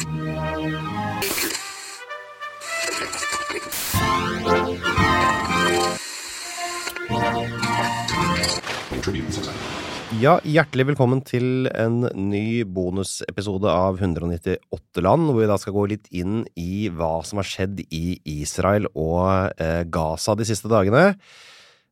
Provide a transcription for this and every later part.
Ja, hjertelig velkommen til en ny bonusepisode av 198 land, hvor vi da skal gå litt inn i hva som har skjedd i Israel og eh, Gaza de siste dagene.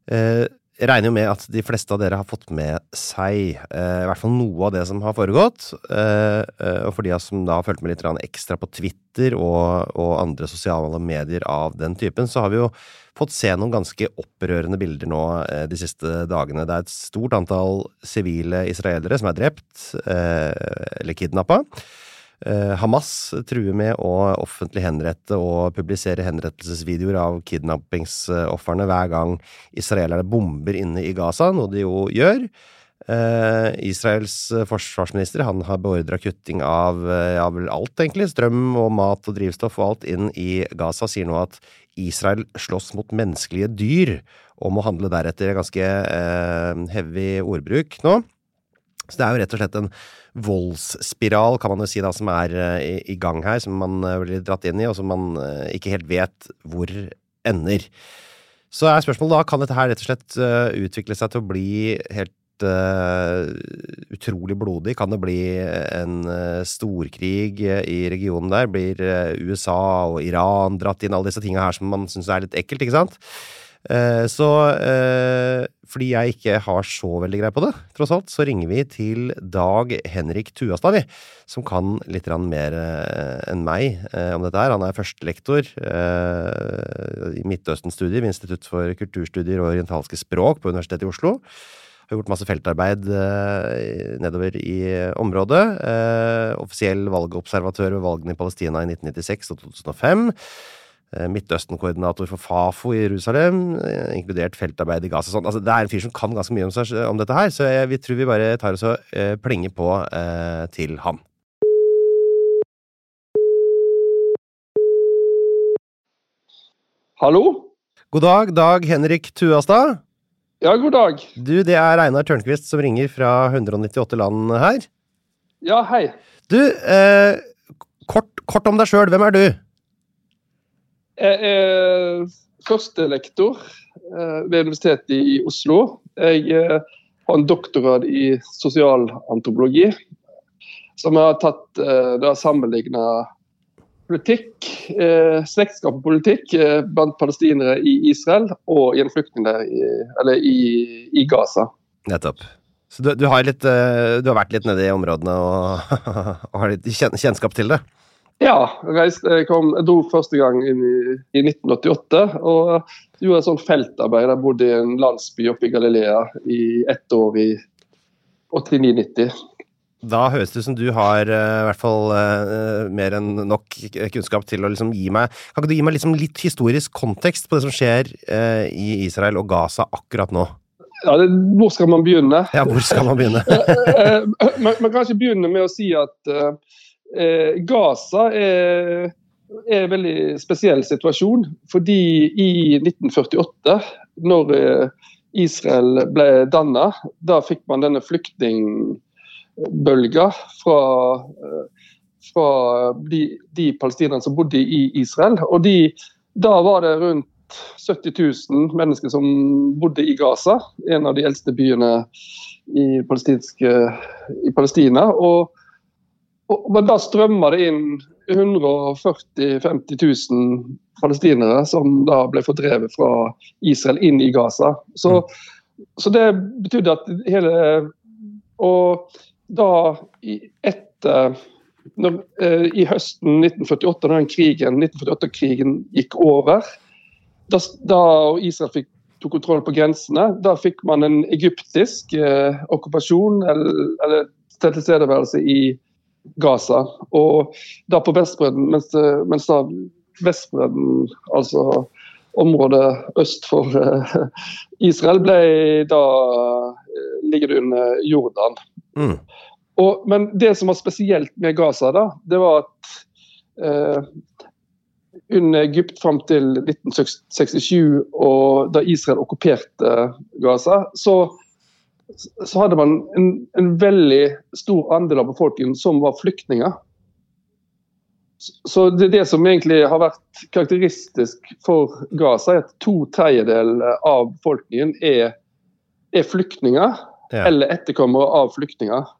Eh, jeg regner jo med at de fleste av dere har fått med seg eh, i hvert fall noe av det som har foregått. Eh, eh, og for de som da har fulgt med litt ekstra på Twitter og, og andre sosiale medier av den typen, så har vi jo fått se noen ganske opprørende bilder nå eh, de siste dagene. Det er et stort antall sivile israelere som er drept eh, eller kidnappa. Eh, Hamas truer med å offentlig henrette og publisere henrettelsesvideoer av kidnappingsofrene hver gang israelerne bomber inne i Gaza, noe de jo gjør. Uh, Israels forsvarsminister han har beordra kutting av, ja, vel alt, egentlig. Strøm og mat og drivstoff og alt inn i Gaza. Sier nå at Israel slåss mot menneskelige dyr og må handle deretter. Ganske eh, heavy ordbruk nå. Så det er jo rett og slett en voldsspiral, kan man jo si, da, som er i, i, gang her. Som man blir dratt inn i, og som man ikke helt vet hvor ender. Så er spørsmålet da, kan dette her rett og slett utvikle seg til å bli helt utrolig blodig. Kan det bli en storkrig i regionen der? Blir USA og Iran dratt inn? Alle disse tinga her som man syns er litt ekkelt, ikke sant? Så fordi jeg ikke har så veldig greie på det, tross alt, så ringer vi til Dag Henrik Tuastad, vi, som kan litt mer enn meg om dette her. Han er førstelektor i Midtøsten-studier ved Institutt for kulturstudier og orientalske språk på Universitetet i Oslo har gjort masse feltarbeid eh, nedover i området. Eh, offisiell valgobservatør ved valgene i Palestina i 1996 og 2005. Eh, Midtøsten-koordinator for Fafo i Jerusalem, eh, inkludert feltarbeid i Gaza. Sånn. Altså, det er en fyr som kan ganske mye om, seg, om dette her, så jeg, vi tror vi bare tar oss og eh, plenger på eh, til han. Hallo? God dag, Dag Henrik Tuastad. Ja, god dag. Du, det er Einar Tørnquist som ringer fra 198 land her. Ja, hei. Du, eh, kort, kort, om deg sjøl. Hvem er du? Jeg er førstelektor eh, ved Universitetet i Oslo. Jeg eh, har en doktorgrad i sosialantropologi, som har tatt eh, da sammenligna politikk, slektskap og politikk blant palestinere i Israel og i en flyktningleir i, eller i, i Gaza. Nettopp. Så du, du, har litt, du, har vært litt nede i områdene og, og har litt kjennskap til det? Ja, jeg, kom, jeg dro første gang inn i, i 1988 og gjorde et sånt feltarbeid. Jeg bodde i en landsby oppe i Galilea i ett år i 89-90. Da høres det ut som du har uh, i hvert fall uh, mer enn nok kunnskap til å liksom gi meg Kan ikke du gi meg liksom litt historisk kontekst på det som skjer uh, i Israel og Gaza akkurat nå? Ja, det, Hvor skal man begynne? Ja, hvor skal man begynne? man, man, kan ikke begynne med å si at Gaza er, en veldig spesiell situasjon. Fordi i 1948, når Israel ble danna, da fikk man denne flyktningbølga fra, eh, fra de, de palestinerne som bodde i Israel. Og de, da var det rundt 70 000 mennesker som bodde i Gaza, en av de eldste byene i, i Palestina. Og, men da strømmer det inn 140 000-50 000 palestinere som da ble fordrevet fra Israel inn i Gaza. Så, mm. så det betydde at hele Og da etter når, eh, I høsten 1948, da den krigen, 1948-krigen gikk over, da, da Israel fikk, tok kontroll på grensene, da fikk man en egyptisk eh, okkupasjon eller, eller tilstedeværelse i Gaza. Og da på Vestbredden, mens, mens da Vestbredden, altså området øst for eh, Israel, ble da eh, ligger det under Jordan. Mm. Og, men det som var spesielt med Gaza, da, det var at eh, under Egypt fram til 1967, og da Israel okkuperte Gaza, så, så hadde man en, en, veldig stor andel av befolkningen som var flyktninger. Så det, det som egentlig har vært karakteristisk for Gaza, er at to tredjedeler av befolkningen er, er flyktninger ja. eller etterkommere av flyktninger.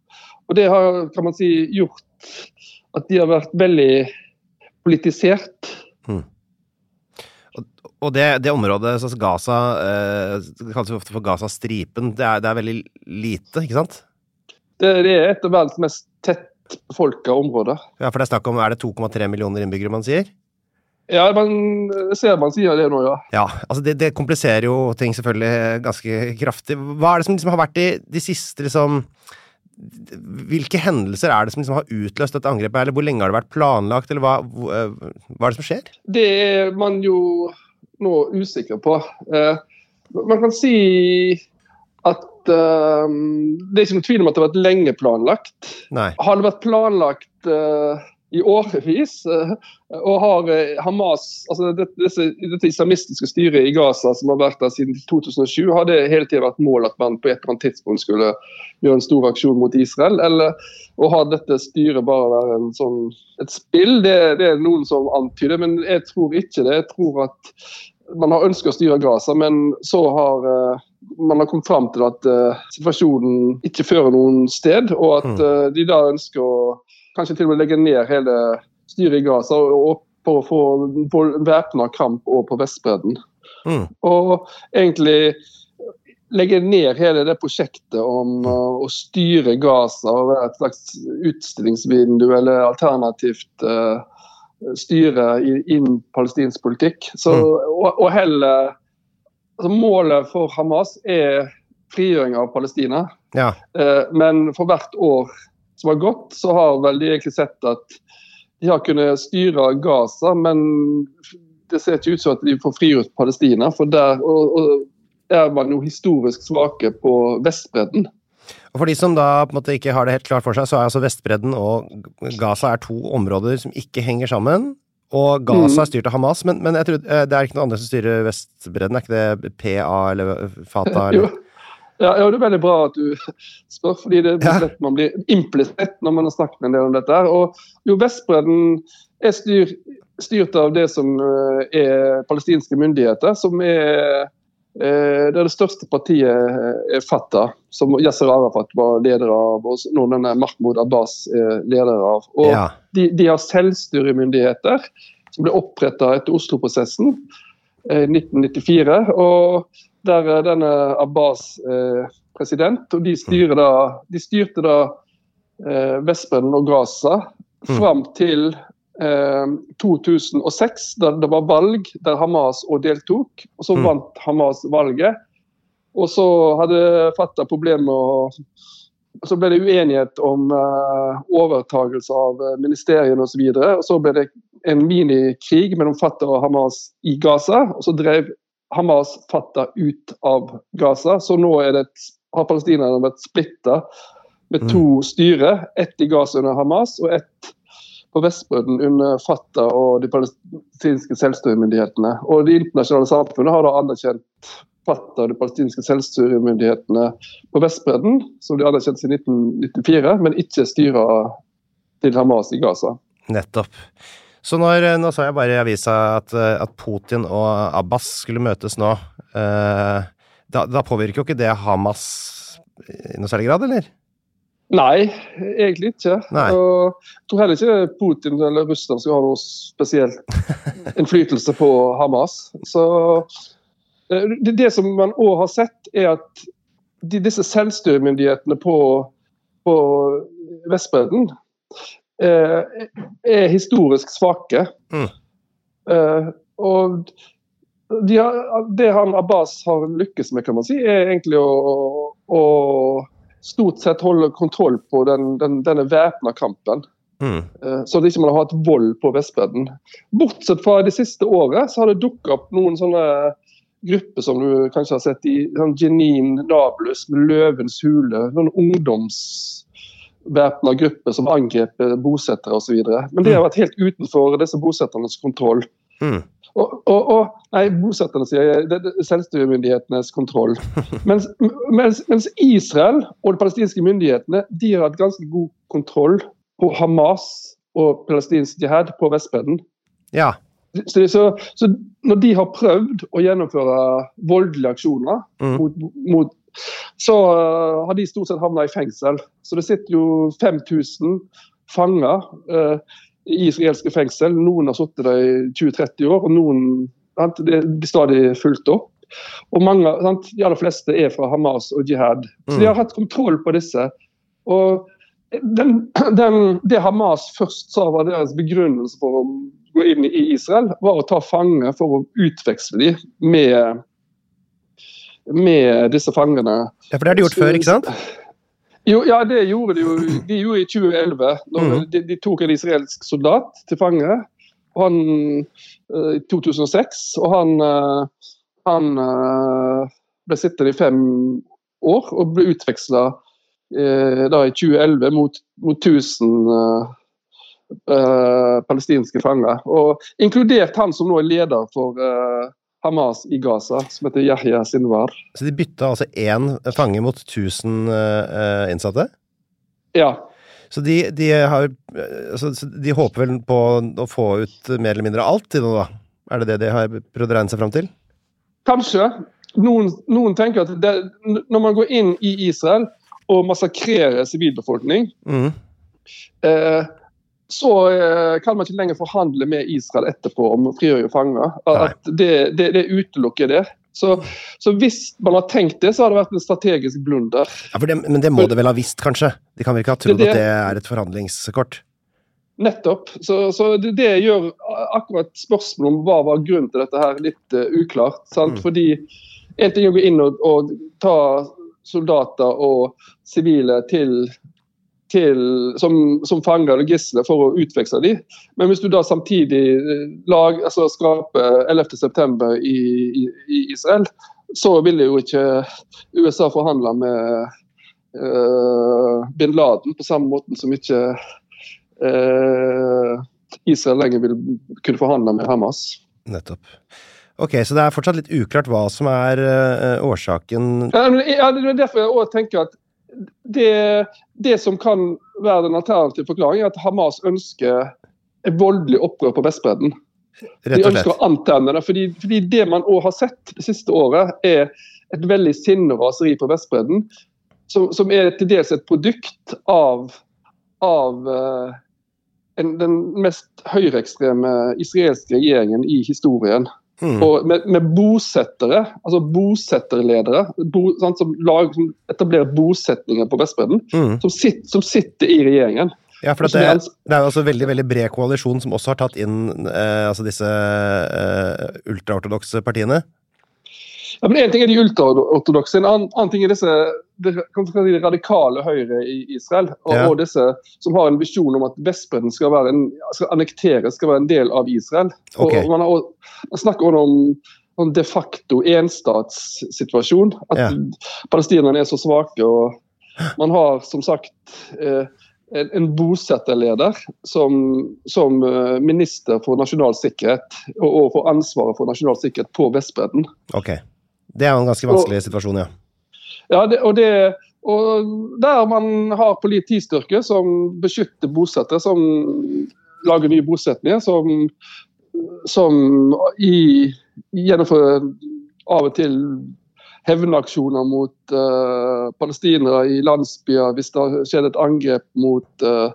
Og Det har kan man si, gjort at de har vært veldig politisert. Og det, det, området, altså Gaza, eh, det kalles jo ofte for Gaza-stripen, det, det, er veldig lite, ikke sant? Det, det er et av verdens mest tettbefolka områder. Ja, for det er snakk om, er det 2,3 millioner innbyggere man sier? Ja, man ser man sier det nå, ja. Ja, altså det, det, kompliserer jo ting selvfølgelig ganske kraftig. Hva er det som liksom har vært de, de siste liksom Hvilke hendelser er det som liksom har utløst dette angrepet, eller hvor lenge har det vært planlagt, eller hva, eh, hva er det som skjer? Det er man jo nå usikker på. Eh, man kan si at uh, det er ikke noen tvil om at det har vært lenge planlagt. Nei. Har det vært planlagt i årevis. Eh, og har eh, Hamas, altså dette, dette, islamistiske styret i Gaza som har vært der siden 2007, har det hele tiden vært mål at man på et eller annet tidspunkt skulle gjøre en stor aksjon mot Israel? Eller å ha dette styret bare være en sånn, et spill? Det, det, er noen som antyder, men jeg tror ikke det. Jeg tror at man har ønsket å styre Gaza, men så har uh, man har kommet fram til at situasjonen ikke fører noen sted, og at uh, de da ønsker å kanskje til og med legge ned hele styret i Gaza og, for å få, væpna kamp over på Vestbredden. Mm. Og egentlig legge ned hele det prosjektet om uh, å styre Gaza og være et slags utstillingsvindu eller alternativt uh, styre innen palestinsk politikk. Så, mm. og, og heller altså Målet for Hamas er frigjøring av Palestina. Ja. Uh, men for hvert år som har gått, så har vel de egentlig sett at de har kunnet styre Gaza, men det ser ikke ut som at de får frigjort Palestina. For der og, og er man jo historisk svake på Vestbredden. Og For de som da på en måte ikke har det helt klart for seg, så er altså Vestbredden og Gaza er to områder som ikke henger sammen. Og Gaza mm. er styrt av Hamas, men, men tror, eh, det er ikke noen andre som styrer Vestbredden? Er ikke det PA eller Fatah? Eller? Jo. Ja, ja, Det er veldig bra at du spør, fordi det er lett man blir implisitt når man har snakket en del om dette. Og jo, Vestbredden er styr, styrt av det som eh, er palestinske myndigheter, som er eh, det, det største partiet er Fatah, som Yasser Arafat var leder av, og nå denne Mahmoud Abbas er leder av. Og ja. de, de, har selvstyremyndigheter som ble oppretta etter Oslo-prosessen eh, 1994. og der er denne Abbas eh, president. og De, da, de styrte da eh, Vestbredden og Gaza mm. fram til eh, 2006, da det var valg der Hamas òg deltok. og Så mm. vant Hamas valget. Og så hadde Fatah problemer å så ble det uenighet om uh, overtagelse av ministeriene osv. Og, så og så ble det en minikrig mellom Fatah og Hamas i Gaza. Og så drev Hamas Fatah ut av Gaza. Så nå det, har palestinerne vært splitta med to mm. styre. Ett i Gaza under Hamas og ett på Vestbredden under Fatah og de palestinske selvstyremyndighetene. Og Det internasjonale samfunnet har da anerkjent Fatah og de palestinske selvstyremyndighetene på Vestbredden, som de anerkjente siden 1994, men ikke styra til Hamas i Gaza. Nettopp. Så når, nå sa jeg bare i avisa at, at, Putin og Abbas skulle møtes nå. Eh, da, da, påvirker jo ikke det Hamas i noe særlig grad, eller? Nei, egentlig ikke. Nei. Og jeg tror heller ikke Putin eller Russland skal ha noe spesielt innflytelse på Hamas. Så eh, det, det som man òg har sett, er at de, disse selvstyremyndighetene på, på Vestbredden er historisk svake. Mm. Eh, og de har, det han Abbas har lykkes med, kan man si, er egentlig å, å stort sett holde kontroll på den, den, denne væpna kampen. Mm. Eh, så det ikke man har hatt vold på Vestbredden. Bortsett fra det siste året så har det dukket opp noen sånne grupper som du kanskje har sett i sånn Jenin Nablus med Løvens hule. Noen ungdomsvæpna grupper som angrep bosettere osv. Men det har mm. vært helt utenfor disse bosetternes kontroll. Mm. Og, og, og, nei, bosetterne sier det, det, selvstyremyndighetenes kontroll. Mens, mens, mens, Israel og de palestinske myndighetene de har hatt ganske god kontroll på Hamas og palestinsk jihad på Vestbredden. Ja. Så, så, så, når de har prøvd å gjennomføre voldelige aksjoner mm. mot, mot, så uh, har de stort sett havna i fengsel. Så det sitter jo 5000 fanger. Uh, i israelske fengsel. Noen har sittet der i 20-30 år, og noen sant, det blir stadig fulgt opp. Og mange, sant, De aller fleste er fra Hamas og jihad. Så de har hatt kontroll på disse. Og den, den, Det Hamas først sa var deres begrunnelse for å gå inn i Israel, var å ta fanger for å utveksle dem med, med disse fangene. Ja, For det har de gjort før, ikke sant? Jo, ja, det gjorde de jo de gjorde i 2011. når mm. de, de, tok en israelsk soldat til fange. Han, uh, I 2006. Og han, uh, han uh, ble sittende i fem år og ble utveksla i 2011 mot, mot 1000 palestinske fanger. Og inkludert han som nå er leder for Hamas i Gaza, som heter Yahya Sinwar. Så de bytta altså én fange mot 1000 uh, innsatte? Ja. Så de, de, har, altså, de, håper vel på å få ut mer eller mindre alt til nå, da? Er det det de har prøvd å regne seg fram til? Kanskje. Noen, noen tenker at det, når man går inn i Israel og massakrerer sivilbefolkning mm. eh, så eh, kan man ikke lenger forhandle med Israel etterpå om frigjøring av fanger. At det, det, det, utelukker det. Så, så, hvis man har tenkt det, så har det vært en strategisk blunder. Ja, det, Men det må det vel ha visst, kanskje? De kan vel ikke ha trodd at det er et forhandlingskort? Nettopp. Så, så det, det, gjør akkurat spørsmålet om hva var grunnen til dette her litt uh, uklart. Mm. Fordi en ting er å gå inn og, og ta soldater og sivile til til, som, som fanger eller gisler for å utveksle dem. Men hvis du da samtidig eh, lag, altså skaper 11.9. I, i, i Israel, så vil jo ikke USA forhandle med uh, bin Laden på samme måte som ikke uh, Israel lenger vil kunne forhandle med Hamas. Nettopp. Ok, Så det er fortsatt litt uklart hva som er uh, årsaken Ja, Det er derfor jeg også tenker at det, det, som kan være den alternative forklaringen, er at Hamas ønsker et voldelig opprør på Vestbredden. De ønsker å antenne det. Fordi, fordi det man òg har sett det siste året, er et veldig sinneraseri på Vestbredden. Som, som, er til dels et produkt av, av uh, en, den mest høyreekstreme israelske regjeringen i historien. Mm. Og med, med, bosettere, altså bosetterledere, bo, sant, som, lag, som, etablerer bosetninger på Vestbredden, mm. som, sitt, som, sitter i regjeringen. Ja, for det, er, det er altså veldig veldig bred koalisjon som også har tatt inn eh, altså disse eh, ultraortodokse partiene? Ja, men En ting er de ultraortodokse, en annen, annen ting er disse det, si, radikale høyre i Israel. Og, Ja. og disse som har en visjon om at Vestbredden skal, være en, skal annekteres, skal være en del av Israel. Og, Ok. og man, har, også- snakker også om om de facto enstatssituasjon. At Ja. palestinerne er så svake. og Man har som sagt eh, en, en bosetterleder som, som eh, minister for nasjonal sikkerhet, og, og for ansvaret for nasjonal sikkerhet på Vestbredden. Ok. Det er jo en ganske vanskelig situasjon, ja. Ja, det, og, det, og der man har politistyrke som beskytter bosettere, som lager nye bosetninger, som, som i, gjennomfører av og til hevnaksjoner mot uh, palestinere i landsbyer hvis det har skjedd et angrep mot, uh,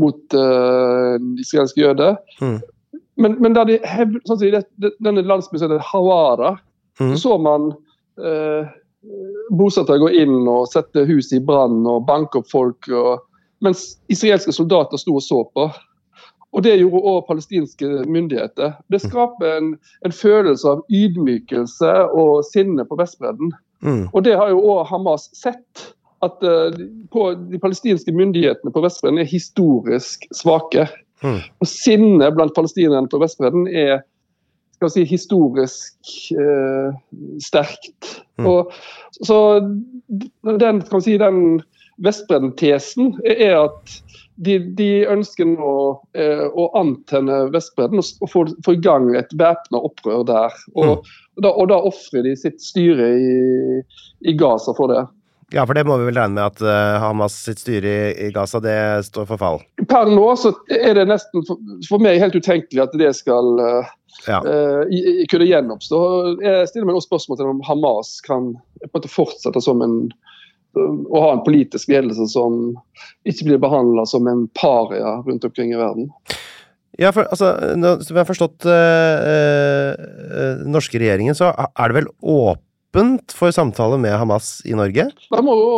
mot uh, israelske jøder. Mm. Men, men der de hev, sånn det, det, denne landsbyen som heter Hawara, Mhm. så så man eh, bosettere gå inn og sette hus i brann og banke opp folk, og, mens israelske soldater sto og så på. Og Det gjorde òg palestinske myndigheter. Det skaper en, en følelse av ydmykelse og sinne på Vestbredden. Mm. Og det har jo òg Hamas sett. At uh, på de palestinske myndighetene på Vestbredden er historisk svake. Mm. Og sinnet blant palestinerne på Vestbredden er skal si, historisk eh, sterkt. Mm. Og, så den, kan si, den Vestbredden-tesen er at de, de ønsker nå eh, å antenne Vestbredden og, og få, få i gang et væpna opprør der. Og, og da, og da ofrer de sitt styre i, i Gaza for det. Ja, for det må vi vel regne med at uh, Hamas sitt styre i, Gaza, det står for fall. Per nå så er det nesten for, for meg helt utenkelig at det skal eh, Ja. eh, i, kunne gjenoppstå. Jeg stiller meg også spørsmål til om Hamas kan fortsette som en å ha en politisk ledelse som ikke blir behandla som en paria rundt omkring i verden. Ja, for altså, når som jeg har forstått den øh, den norske regjeringen, så er det vel åpent for samtale med Hamas i Norge? Man må jo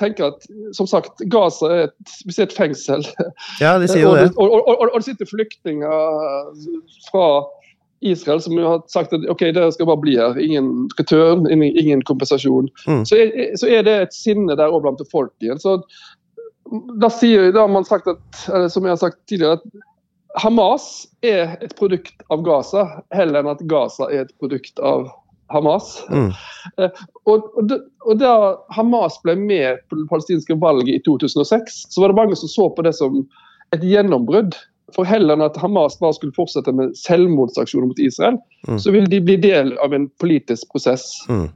tenke at som sagt, Gaza er et, er et fengsel. Ja, de sier jo det. og, og, og, og det sitter flyktninger fra Israel som har sagt at ok, dere skal bare bli her. Ingen return, ingen, ingen kompensasjon. Mm. Så, er, så er det et sinne der òg blant befolkningen. Så da, sier, da har man sagt at, eller som jeg har sagt tidligere, at Hamas er et produkt av Gaza, heller enn at Gaza er et produkt av Hamas. Mm. Og, og, da- og da Hamas ble med på det palestinske valget i 2006, så var det mange som så på det som et gjennombrudd. For heller enn at Hamas bare skulle fortsette med selvmordsaksjoner mot Israel, Mm. så ville de bli del av en politisk prosess. Mm.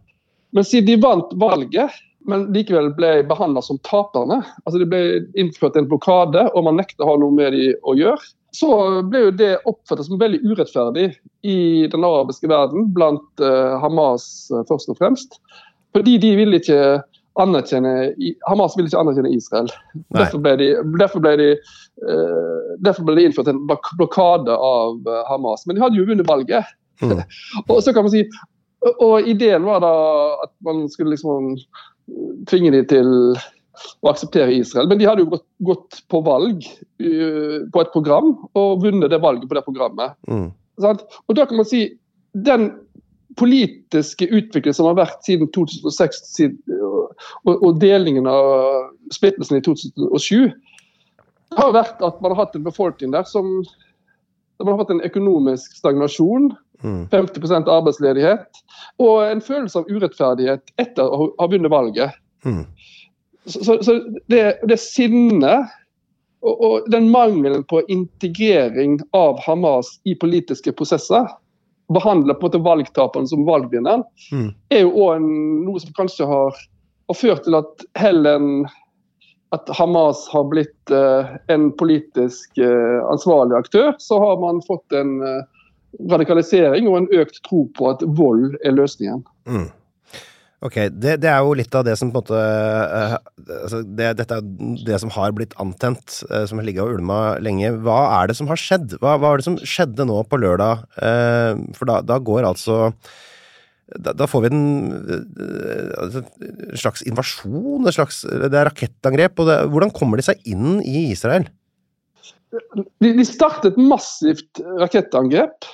Men siden de vant valget, men likevel ble behandla som taperne, altså det ble innført en blokade og man nekta å ha noe med dem å gjøre, så ble jo det oppfattet som veldig urettferdig i den arabiske verden, blant eh, Hamas eh, først og fremst. Fordi de ville ikke anerkjenne Hamas ville ikke anerkjenne Israel. Derfor ble, de, derfor, ble de, eh, derfor ble det innført en blok- blokade av Hamas. Men de hadde jo vunnet valget. Mm. og så kan man si Og ideen var da at man skulle liksom tvinge dem til å akseptere Israel. Men de hadde jo gått, gått på valg uh, på et program, og vunnet det valget på det programmet. Mm. Og da kan man si den politiske utviklingen som har vært siden 2006 siden, og, og delingen av splittelsen i 2007, har vært at man har hatt en befolkning der som der man har hatt en økonomisk stagnasjon, Mm. 50 arbeidsledighet og en følelse av urettferdighet etter å ha vunnet valget. Mm. Så, så, det, det sinnet og, og den mangelen på integrering av Hamas i politiske prosesser, behandle på en måte valgtaperen som valgvinneren, Mm. er jo òg noe som kanskje har, har ført til at Helen at Hamas har blitt uh, en politisk uh, ansvarlig aktør, så har man fått en uh, radikalisering og en økt tro på at vold er løsningen. Mm. Ok, det, det er jo litt av det som på en måte uh, altså det, Dette er det som har blitt antent, uh, som har ligget og ulma lenge. Hva er det som har skjedd? Hva, hva er det som skjedde nå på lørdag? Uh, for da, da går altså da, får vi altså, en slags invasjon, en slags, det er rakettangrep. det, Hvordan kommer de seg inn i Israel? De, de startet massivt rakettangrep.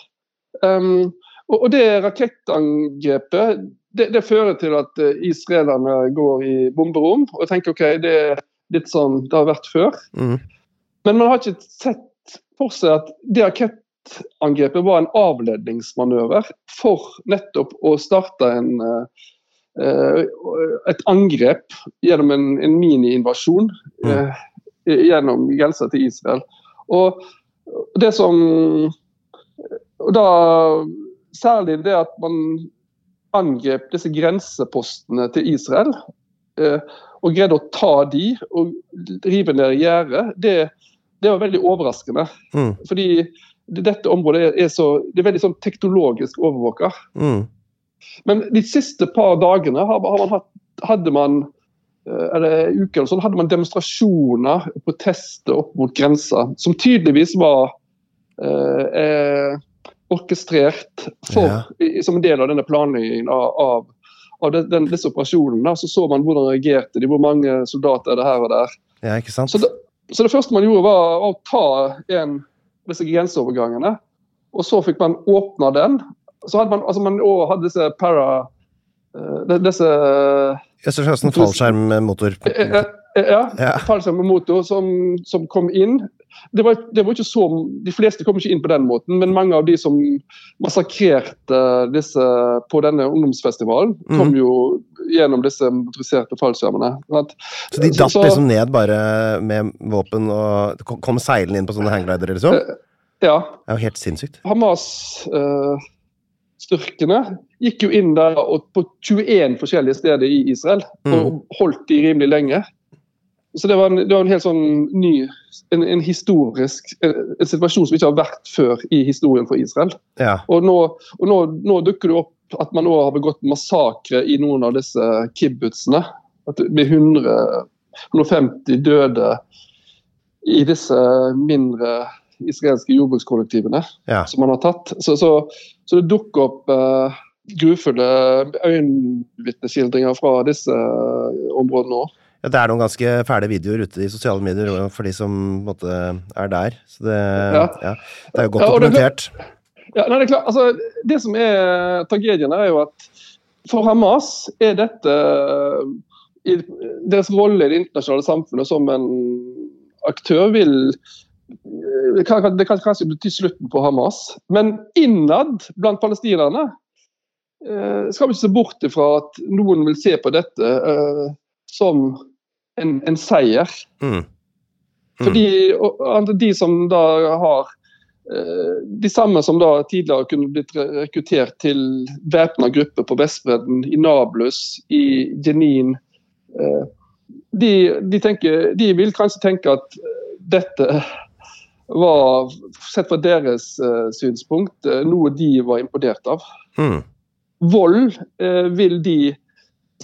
Um, og, og det rakettangrepet det, det, fører til at eh, israelerne går i bomberom. Og tenker OK, det er litt sånn det har vært før. Mm. Men man har ikke sett for seg at det rakettangrepet var en avledningsmanøver for nettopp å starte en, uh, et angrep gjennom en, en mini-invasjon uh, gjennom grensa til Israel. Og det som og da Særlig det at man angrep disse grensepostene til Israel. Eh, og greide å ta de og rive ned gjerdet. Det, det, var veldig overraskende. Mm. Fordi dette området er, så, det er veldig sånn teknologisk overvåka. Mm. Men de siste par dagene har, har man hatt, hadde man eh, eller uker eller sånn, hadde man demonstrasjoner og protester opp mot grensa, som tydeligvis var eh, eh orkestrert for, ja. som en del av denne planleggingen av, av, av den, den, disse operasjonene. Så så man hvordan reagerte de, hvor mange soldater er det her og der. Ja, ikke sant? Så det, så det første man gjorde, var å ta en av disse grenseovergangene. Og så fikk man åpna den. Så hadde man, altså man hadde disse para uh, Disse Østersjøsen fallskjermmotor. Ja, ja, fallskjermmotor som, som kom inn det var, det var, ikke så, De fleste kom ikke inn på den måten, men mange av de som massakrerte disse på denne ungdomsfestivalen, kom mm. jo gjennom disse motoriserte fallskjermene. Så de datt liksom ned bare med våpen og kom seilende inn på sånne hangglidere, liksom? Eh, ja. Det er jo helt sinnssykt. Hamas uh, gikk jo inn der på 21 forskjellige steder i Israel mm. og holdt de rimelig lenge. Så det var en, det var en helt sånn ny en, en historisk en, en, situasjon som ikke har vært før i historien for Israel. Ja. Og, nå, og nå, nå, dukker det opp at man nå har begått massakre i noen av disse kibbutzene. At det blir 100, 150 døde i disse mindre israelske jordbrukskollektivene ja. som man har tatt. Så, så, så det dukker opp uh, grufulle øyenvitneskildringer fra disse områdene òg. Ja, det er noen ganske fæle videoer ute i sosiale medier for de som måtte, er der. Så det, ja. Ja, det er jo godt dokumentert. Ja, nei, det, er klart, altså, det som er tragedien, er jo at for Hamas er dette i Deres rolle i det internasjonale samfunnet som en aktør vil det kan, det kan kanskje bety slutten på Hamas. Men innad blant palestinerne eh, skal vi ikke se bort ifra at noen vil se på dette eh, som en, en seier. Mm. Mm. Fordi og, de som da har eh, de samme som da tidligere kunne blitt rekruttert til væpna grupper på Vestbredden, i Nablus, i Jenin eh, de, de, tenker, de, vil kanskje tenke at dette var, sett fra deres uh, synspunkt, noe de var imponert av. Mm. Vold vil de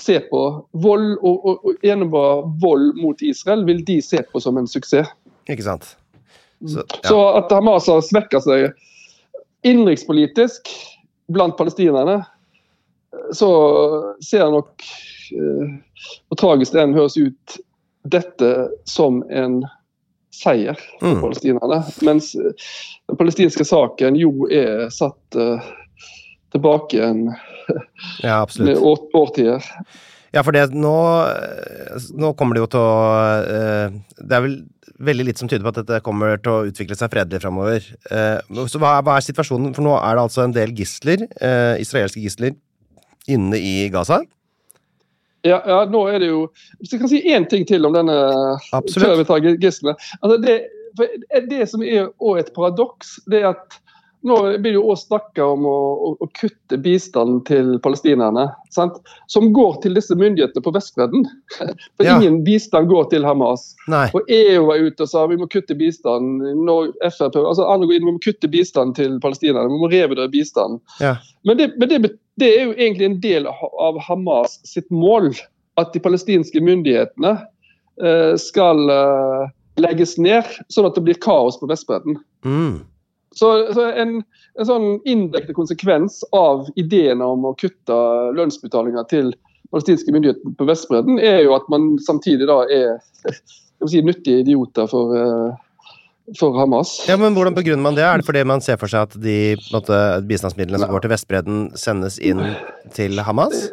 se på vold og, og, og gjennomføre vold mot Israel, vil de se på som en suksess. Ikke sant. Så, ja. Så at Hamas har svekka seg innenrikspolitisk blant palestinerne, så ser jeg nok og Hvor tragisk det enn høres ut, dette som en seier for mm. palestinerne. Mens den palestinske saken jo er satt uh, tilbake igjen ja, med årtier. Ja, for det, nå, nå, kommer det jo til å uh, Det er vel veldig litt som tyder på at dette kommer til å utvikle seg fredelig framover. Uh, så hva, hva, er situasjonen? For nå er det altså en del gisler, uh, israelske gisler, inne i Gaza? Ja, ja, nå er det jo Hvis jeg kan si én ting til om denne Absolutt. før vi tar gislene. Altså det, det som er også et paradoks, det er at nå blir det jo også snakka om å, å, å, kutte bistanden til palestinerne. Sant? Som går til disse myndighetene på Vestbredden. For ja. ingen bistand går til Hamas. Nei. Og EU var ute og sa vi må kutte bistanden. FRP, altså andre går inn, vi må kutte bistanden til palestinerne. Vi må revurdere bistanden. Ja. Men, det, men det, det, er jo egentlig en del av Hamas sitt mål. At de palestinske myndighetene uh, skal uh, legges ned, sånn at det blir kaos på Vestbredden. Mm. Så, så en, en, sånn indirekte konsekvens av ideen om å kutte lønnsbetalinger til palestinske myndigheter på Vestbredden, er jo at man samtidig da er si, nyttige idioter for, uh, for Hamas. Ja, men Hvordan begrunner man det? Er det fordi man ser for seg at de måtte, bistandsmidlene som går til Vestbredden, sendes inn til Hamas?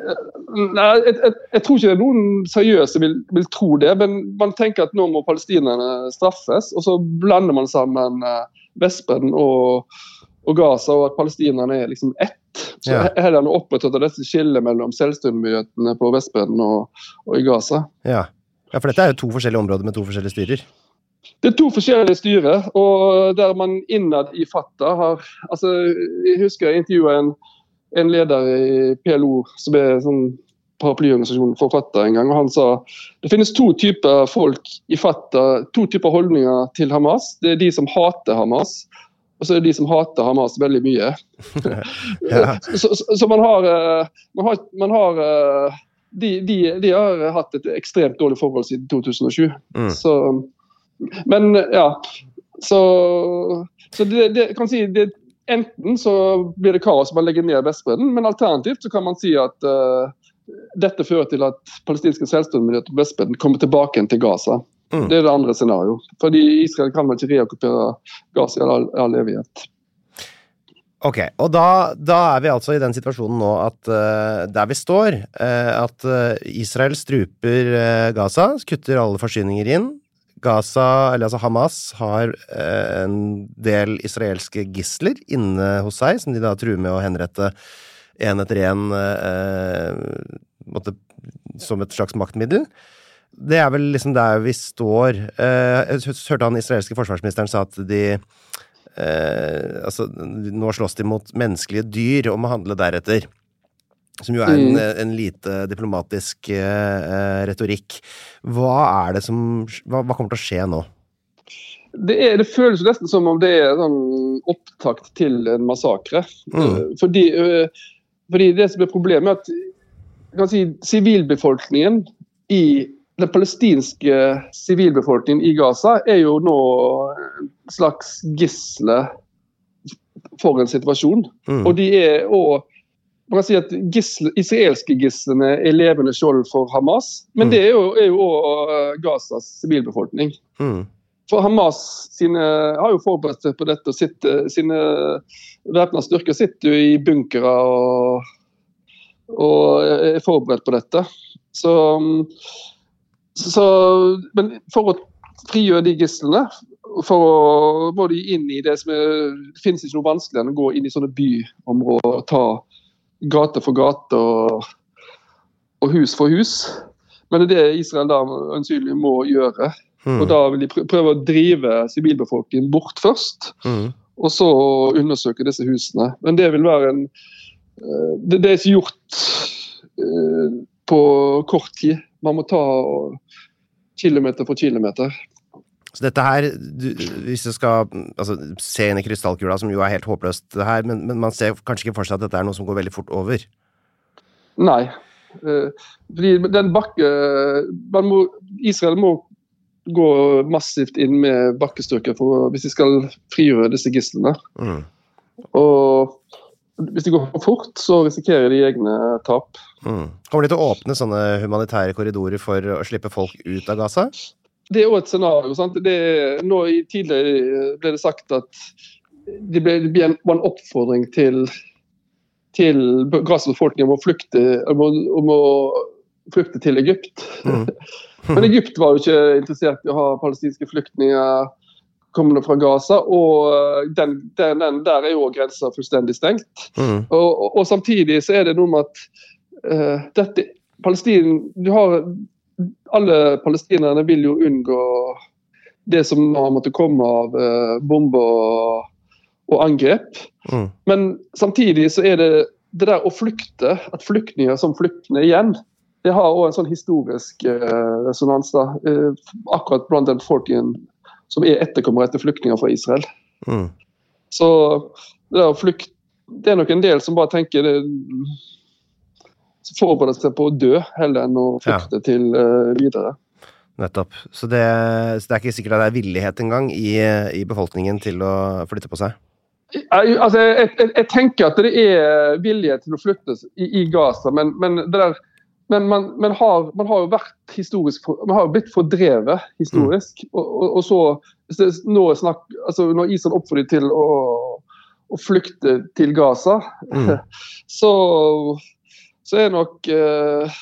Nei, jeg, jeg, jeg tror ikke det er noen seriøse vil, vil tro det, men man tenker at nå må palestinerne straffes, og så blander man sammen eh, Vestbredden og, og Gaza, og at palestinerne er liksom ett. Så Ja. Heller enn å opprettholde dette skillet mellom selvstyremyndighetene på Vestbredden og, og i Gaza. Ja. ja, for dette er jo to forskjellige områder med to forskjellige styrer. Det er to forskjellige styrer, og der man innad i Fatah har altså, Jeg husker jeg intervjua en, en leder i PLO, som er sånn paraplyorganisasjon for Fatah en gang, og han sa det finnes to typer folk i Fatah, to typer holdninger til Hamas. Det er de som hater Hamas, og så er det de som hater Hamas veldig mye. Ja. Så, så, så man har, eh, man har, man har eh, de, de, de har hatt et ekstremt dårlig forhold siden 2007. Mm. Så, men ja. Så, så det, det kan si det, Enten så blir det kaos, man legger ned Vestbredden, men alternativt så kan man si at eh, dette fører til at palestinske selvstyremyndigheter på Vestbredden kommer tilbake til Gaza. Mm. Det er det andre scenarioet. Fordi Israel kan vel ikke reokkupere Gaza i all, all evighet. Ok, og da, da er vi altså i den situasjonen nå at uh, der vi står, uh, at eh, Israel struper uh, Gaza, kutter alle forsyninger inn. Gaza, eller altså Hamas, har en del israelske gisler inne hos seg, som de da truer med å henrette én etter én som et slags maktmiddel. Det er vel liksom der vi står. Eh, jeg hørte han israelske forsvarsministeren sa at de eh, altså, nå slåss de mot menneskelige dyr og må handle deretter. Som jo er en, Mm. en lite diplomatisk eh, retorikk. Hva er det som hva, hva kommer til å skje nå? Det, er, det føles nesten som om det er sånn opptakt til en massakre. Mm. Eh, Fordi, eh, fordi det som er problemet, er at kan si, sivilbefolkningen i den palestinske sivilbefolkningen i Gaza er jo nå en slags gisle for en situasjon. Mm. Og de er òg man kan si at gisle, Israelske gislene er levende skjold for Hamas, men Mm. det er jo, er jo også eh, Gazas sivilbefolkning. Mm. For Hamas sine, har jo forberedt seg på dette. og sitter, Sine væpna styrker sitter jo i bunkere og, og er forberedt på dette. Så, så, men for å frigjøre de gislene, for å må de inn i det som er, Det finnes ikke noe vanskeligere enn å gå inn i sånne byområder og ta gate for gate og, og hus for hus. Men det er det Israel da ønskelig må gjøre. Mm. Og da vil de prøve å drive sivilbefolkningen bort først, Mm. og så undersøke disse husene. Men det vil være en eh, Det, det er ikke gjort eh, på kort tid. Man må ta kilometer for kilometer. Så dette her, du, hvis du skal altså, se inn i krystallkula, som jo er helt håpløst det her, men, men man ser kanskje ikke for seg at dette er noe som går veldig fort over. Nei. Eh, fordi den bakke man må, Israel må gå massivt inn med bakkestyrker for, hvis de skal frigjøre disse gislene. Mm. Og hvis de går for fort, så risikerer de egne tap. Mm. Kommer de til å åpne sånne humanitære korridorer for å slippe folk ut av Gaza? Det er òg et scenario. sant? Det, nå i Tidligere ble det sagt at det ble, det ble en, en oppfordring til, til Gazas befolkning om å flykte, om å, om å flykte til Egypt. Mm. Men Egypt var jo ikke interessert i å ha palestinske flyktninger kommende fra Gaza. Og den, den, den der er jo grensa fullstendig stengt. Mm. Og, og, og samtidig så er det noe med at uh, dette Palestin, du har, Alle palestinerne vil jo unngå det som har måttet komme av uh, bomber og, og angrep. Mm. Men samtidig så er det det der å flykte, at flyktninger som flyktninger igjen, det har òg en sånn historisk eh, resonans. da, eh, Akkurat blant den folken som er etterkommere etter flyktninger fra Israel. Mm. Så det, der å flykte, det er nok en del som bare tenker det, forbereder seg på å dø, heller enn å flykte til eh, videre. Nettopp. Så det, så det er ikke sikkert at det er villighet engang i, i befolkningen til å flytte på seg? Jeg, altså, jeg, jeg, jeg tenker at det er vilje til å flytte i, i Gaza, men, men det der men man, man, har, man, har, jo vært historisk Man har jo blitt fordrevet historisk. Mm. Og, og, og, så nå snakk, altså Når Israel oppfordrer til å, å, flykte til Gaza, mm. så, så er nok eh,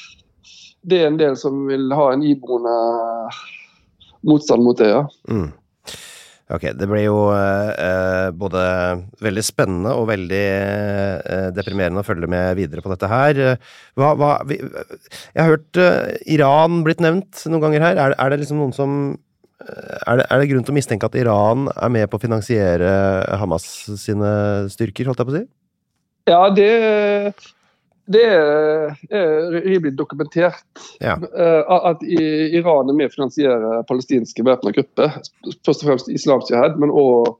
det er en del som vil ha en iboende motstand mot det, ja. Mm. Ok, det blir jo eh, både veldig spennende og veldig eh, deprimerende å følge med videre på dette her. Hva, hva, vi, jeg har hørt eh, Iran blitt nevnt noen ganger her. Er, er det liksom noen som eh, er det, er det, grunn til å mistenke at Iran er med på å finansiere Hamas sine styrker, holdt jeg på å si? Ja, det det er, er rimelig dokumentert ja. Eh, at Iran er med å finansiere palestinske væpna grupper. Først og fremst Islamsk jihad, men òg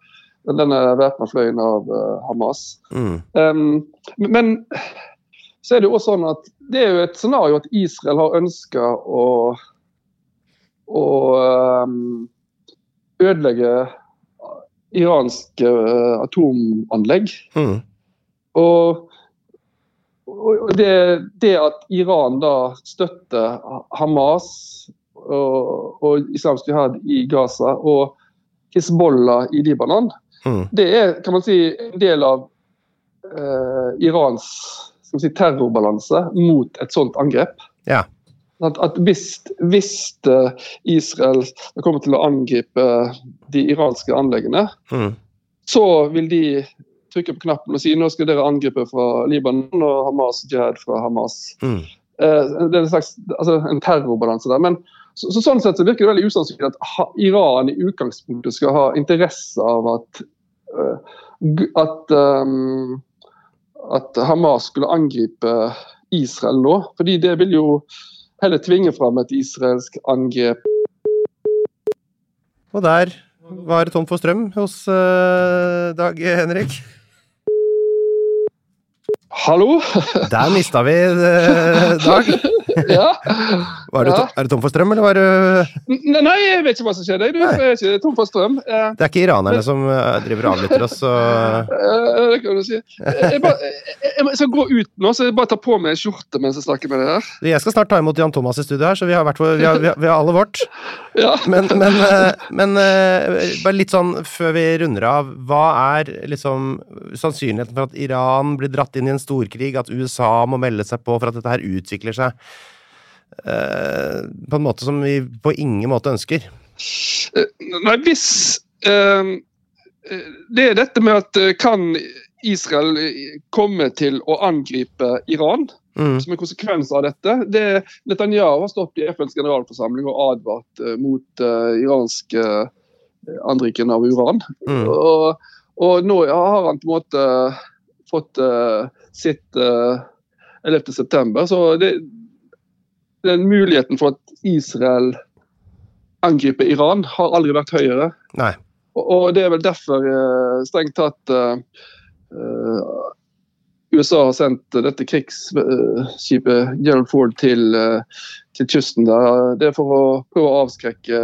denne væpna fløyen av uh, Hamas. Mm. Um, men så er det jo også sånn at det er jo et scenario at Israel har ønska å, å um, ødelegge iranske uh, atomanlegg. Mm. Og det, det, at Iran da støtter Hamas og, og islamsk jihad i Gaza og Hizbollah i Libanon, mm. det er kan man si, en del av eh, Irans si, terrorbalanse mot et sånt angrep. Ja. At, at hvis, hvis, eh, Israel kommer til å angripe de iranske anleggene, mm. så vil de trykke på knappen og si nå skal dere angripe fra Libanon og Hamas jihad fra Hamas. Mm. Eh, det er en slags altså, en terrorbalanse der. men så, så, Sånn sett så virker det veldig usannsynlig at Iran i utgangspunktet skal ha interesse av at, uh, at, um, at Hamas skulle angripe Israel nå. fordi det vil jo heller tvinge fram et israelsk angrep. Og der var det tomt for strøm hos uh, Dag Henrik. Hallo? Der mista vi det, Dag. ja. Var du, ja. Er du tom for strøm, eller var du Nei, jeg vet ikke hva som skjer. Jeg er ikke tom for strøm. Det er ikke iranerne som eh, driver og avlytter oss? Og... Det kan du si. Jeg, bare, jeg, skal gå ut nå, så jeg bare tar på meg en skjorte mens jeg snakker med deg her. Jeg skal snart ta imot Jan Thomas i studio her, så vi har, vært, vi har, vi har, vi har alle vårt. Ja. Men, men, eh, men, eh, bare litt sånn før vi runder av, hva er liksom sannsynligheten for at Iran blir dratt inn i en storkrig, at USA må melde seg på for at dette her utvikler seg? Eh, på en måte som vi på ingen måte ønsker? Eh, nei, hvis uh, Det er dette med at kan Israel komme til å angripe Iran mm. som en konsekvens av dette? Det, Netanyahu har stått i FNs generalforsamling og advart uh, mot uh, iransk uh, anriken av uran. Mm. Og, og, nå har han på en måte fått sitt 11.9. Så det, den muligheten for at Israel angriper Iran, har aldri vært høyere. Nei. Og, og det er vel derfor uh, strengt tatt uh, uh, USA har sendt dette krigsskipet Gerald Ford til, til, kysten. der. Det er for å prøve å avskrekke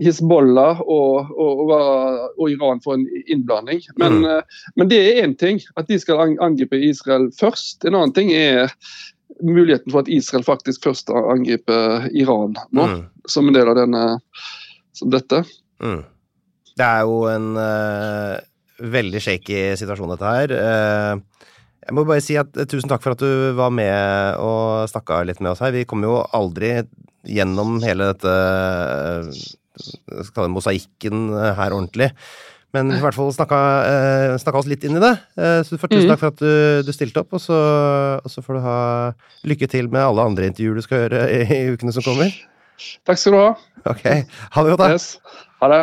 Hizbollah og, og, og, Iran for en innblanding. Men, mm. men det er én ting at de skal angripe Israel først. En annen ting er muligheten for at Israel faktisk først angriper Iran nå, mm. som en del av denne, som dette. Mm. Det er jo en uh, veldig shaky situasjon, dette her. Uh, jeg må bare si at uh, tusen takk for at du var med og snakka litt med oss her. Vi kommer jo aldri gjennom hele dette skal mosaikken her ordentlig. Men i hvert fall snakka, eh, snakka, oss litt inn i det. Eh, så for tusen mm. takk for at du, du stilte opp, og så, og så, får du ha lykke til med alle andre intervjuer du skal gjøre i, i ukene som kommer. Takk skal du ha. Ok, Ha det godt, da. Yes. Ha det.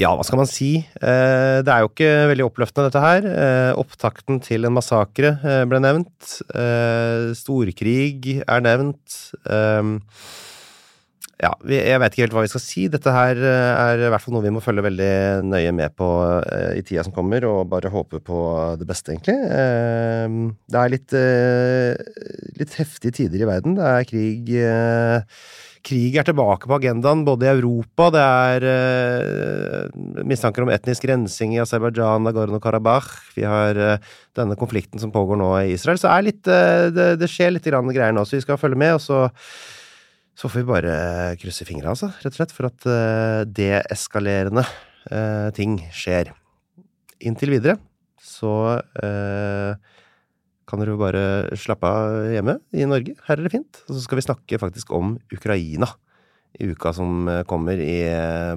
Ja, hva skal man si? Eh, det er jo ikke veldig oppløftende, dette her. Eh, opptakten til en massakre eh, ble nevnt. Eh, storkrig er nevnt. Eh, ja, jeg vet ikke helt hva vi skal si. Dette her eh, er i hvert fall noe vi må følge veldig nøye med på uh, i tida som kommer, og bare håpe på det beste, egentlig. Uh, det er litt, uh, litt heftige tider i verden. Det er krig, Krig er tilbake på agendaen både i Europa, det er mistanker om etnisk rensing i Aserbajdsjan, Nagorno-Karabakh, vi har denne konflikten som pågår nå i Israel. Så litt, det, det, skjer litt greier nå, så vi skal følge med. og så så får vi bare krysse fingra, altså, rett og slett, for at uh, deeskalerende uh, ting skjer. Inntil videre så uh, kan dere jo bare slappe av hjemme i Norge. Her er det fint. Og så skal vi snakke faktisk om Ukraina i uka som kommer i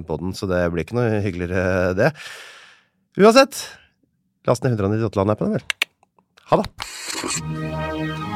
poden, så det blir ikke noe hyggeligere, det. Uansett, last ned 198-land-appen, vel. Ha det!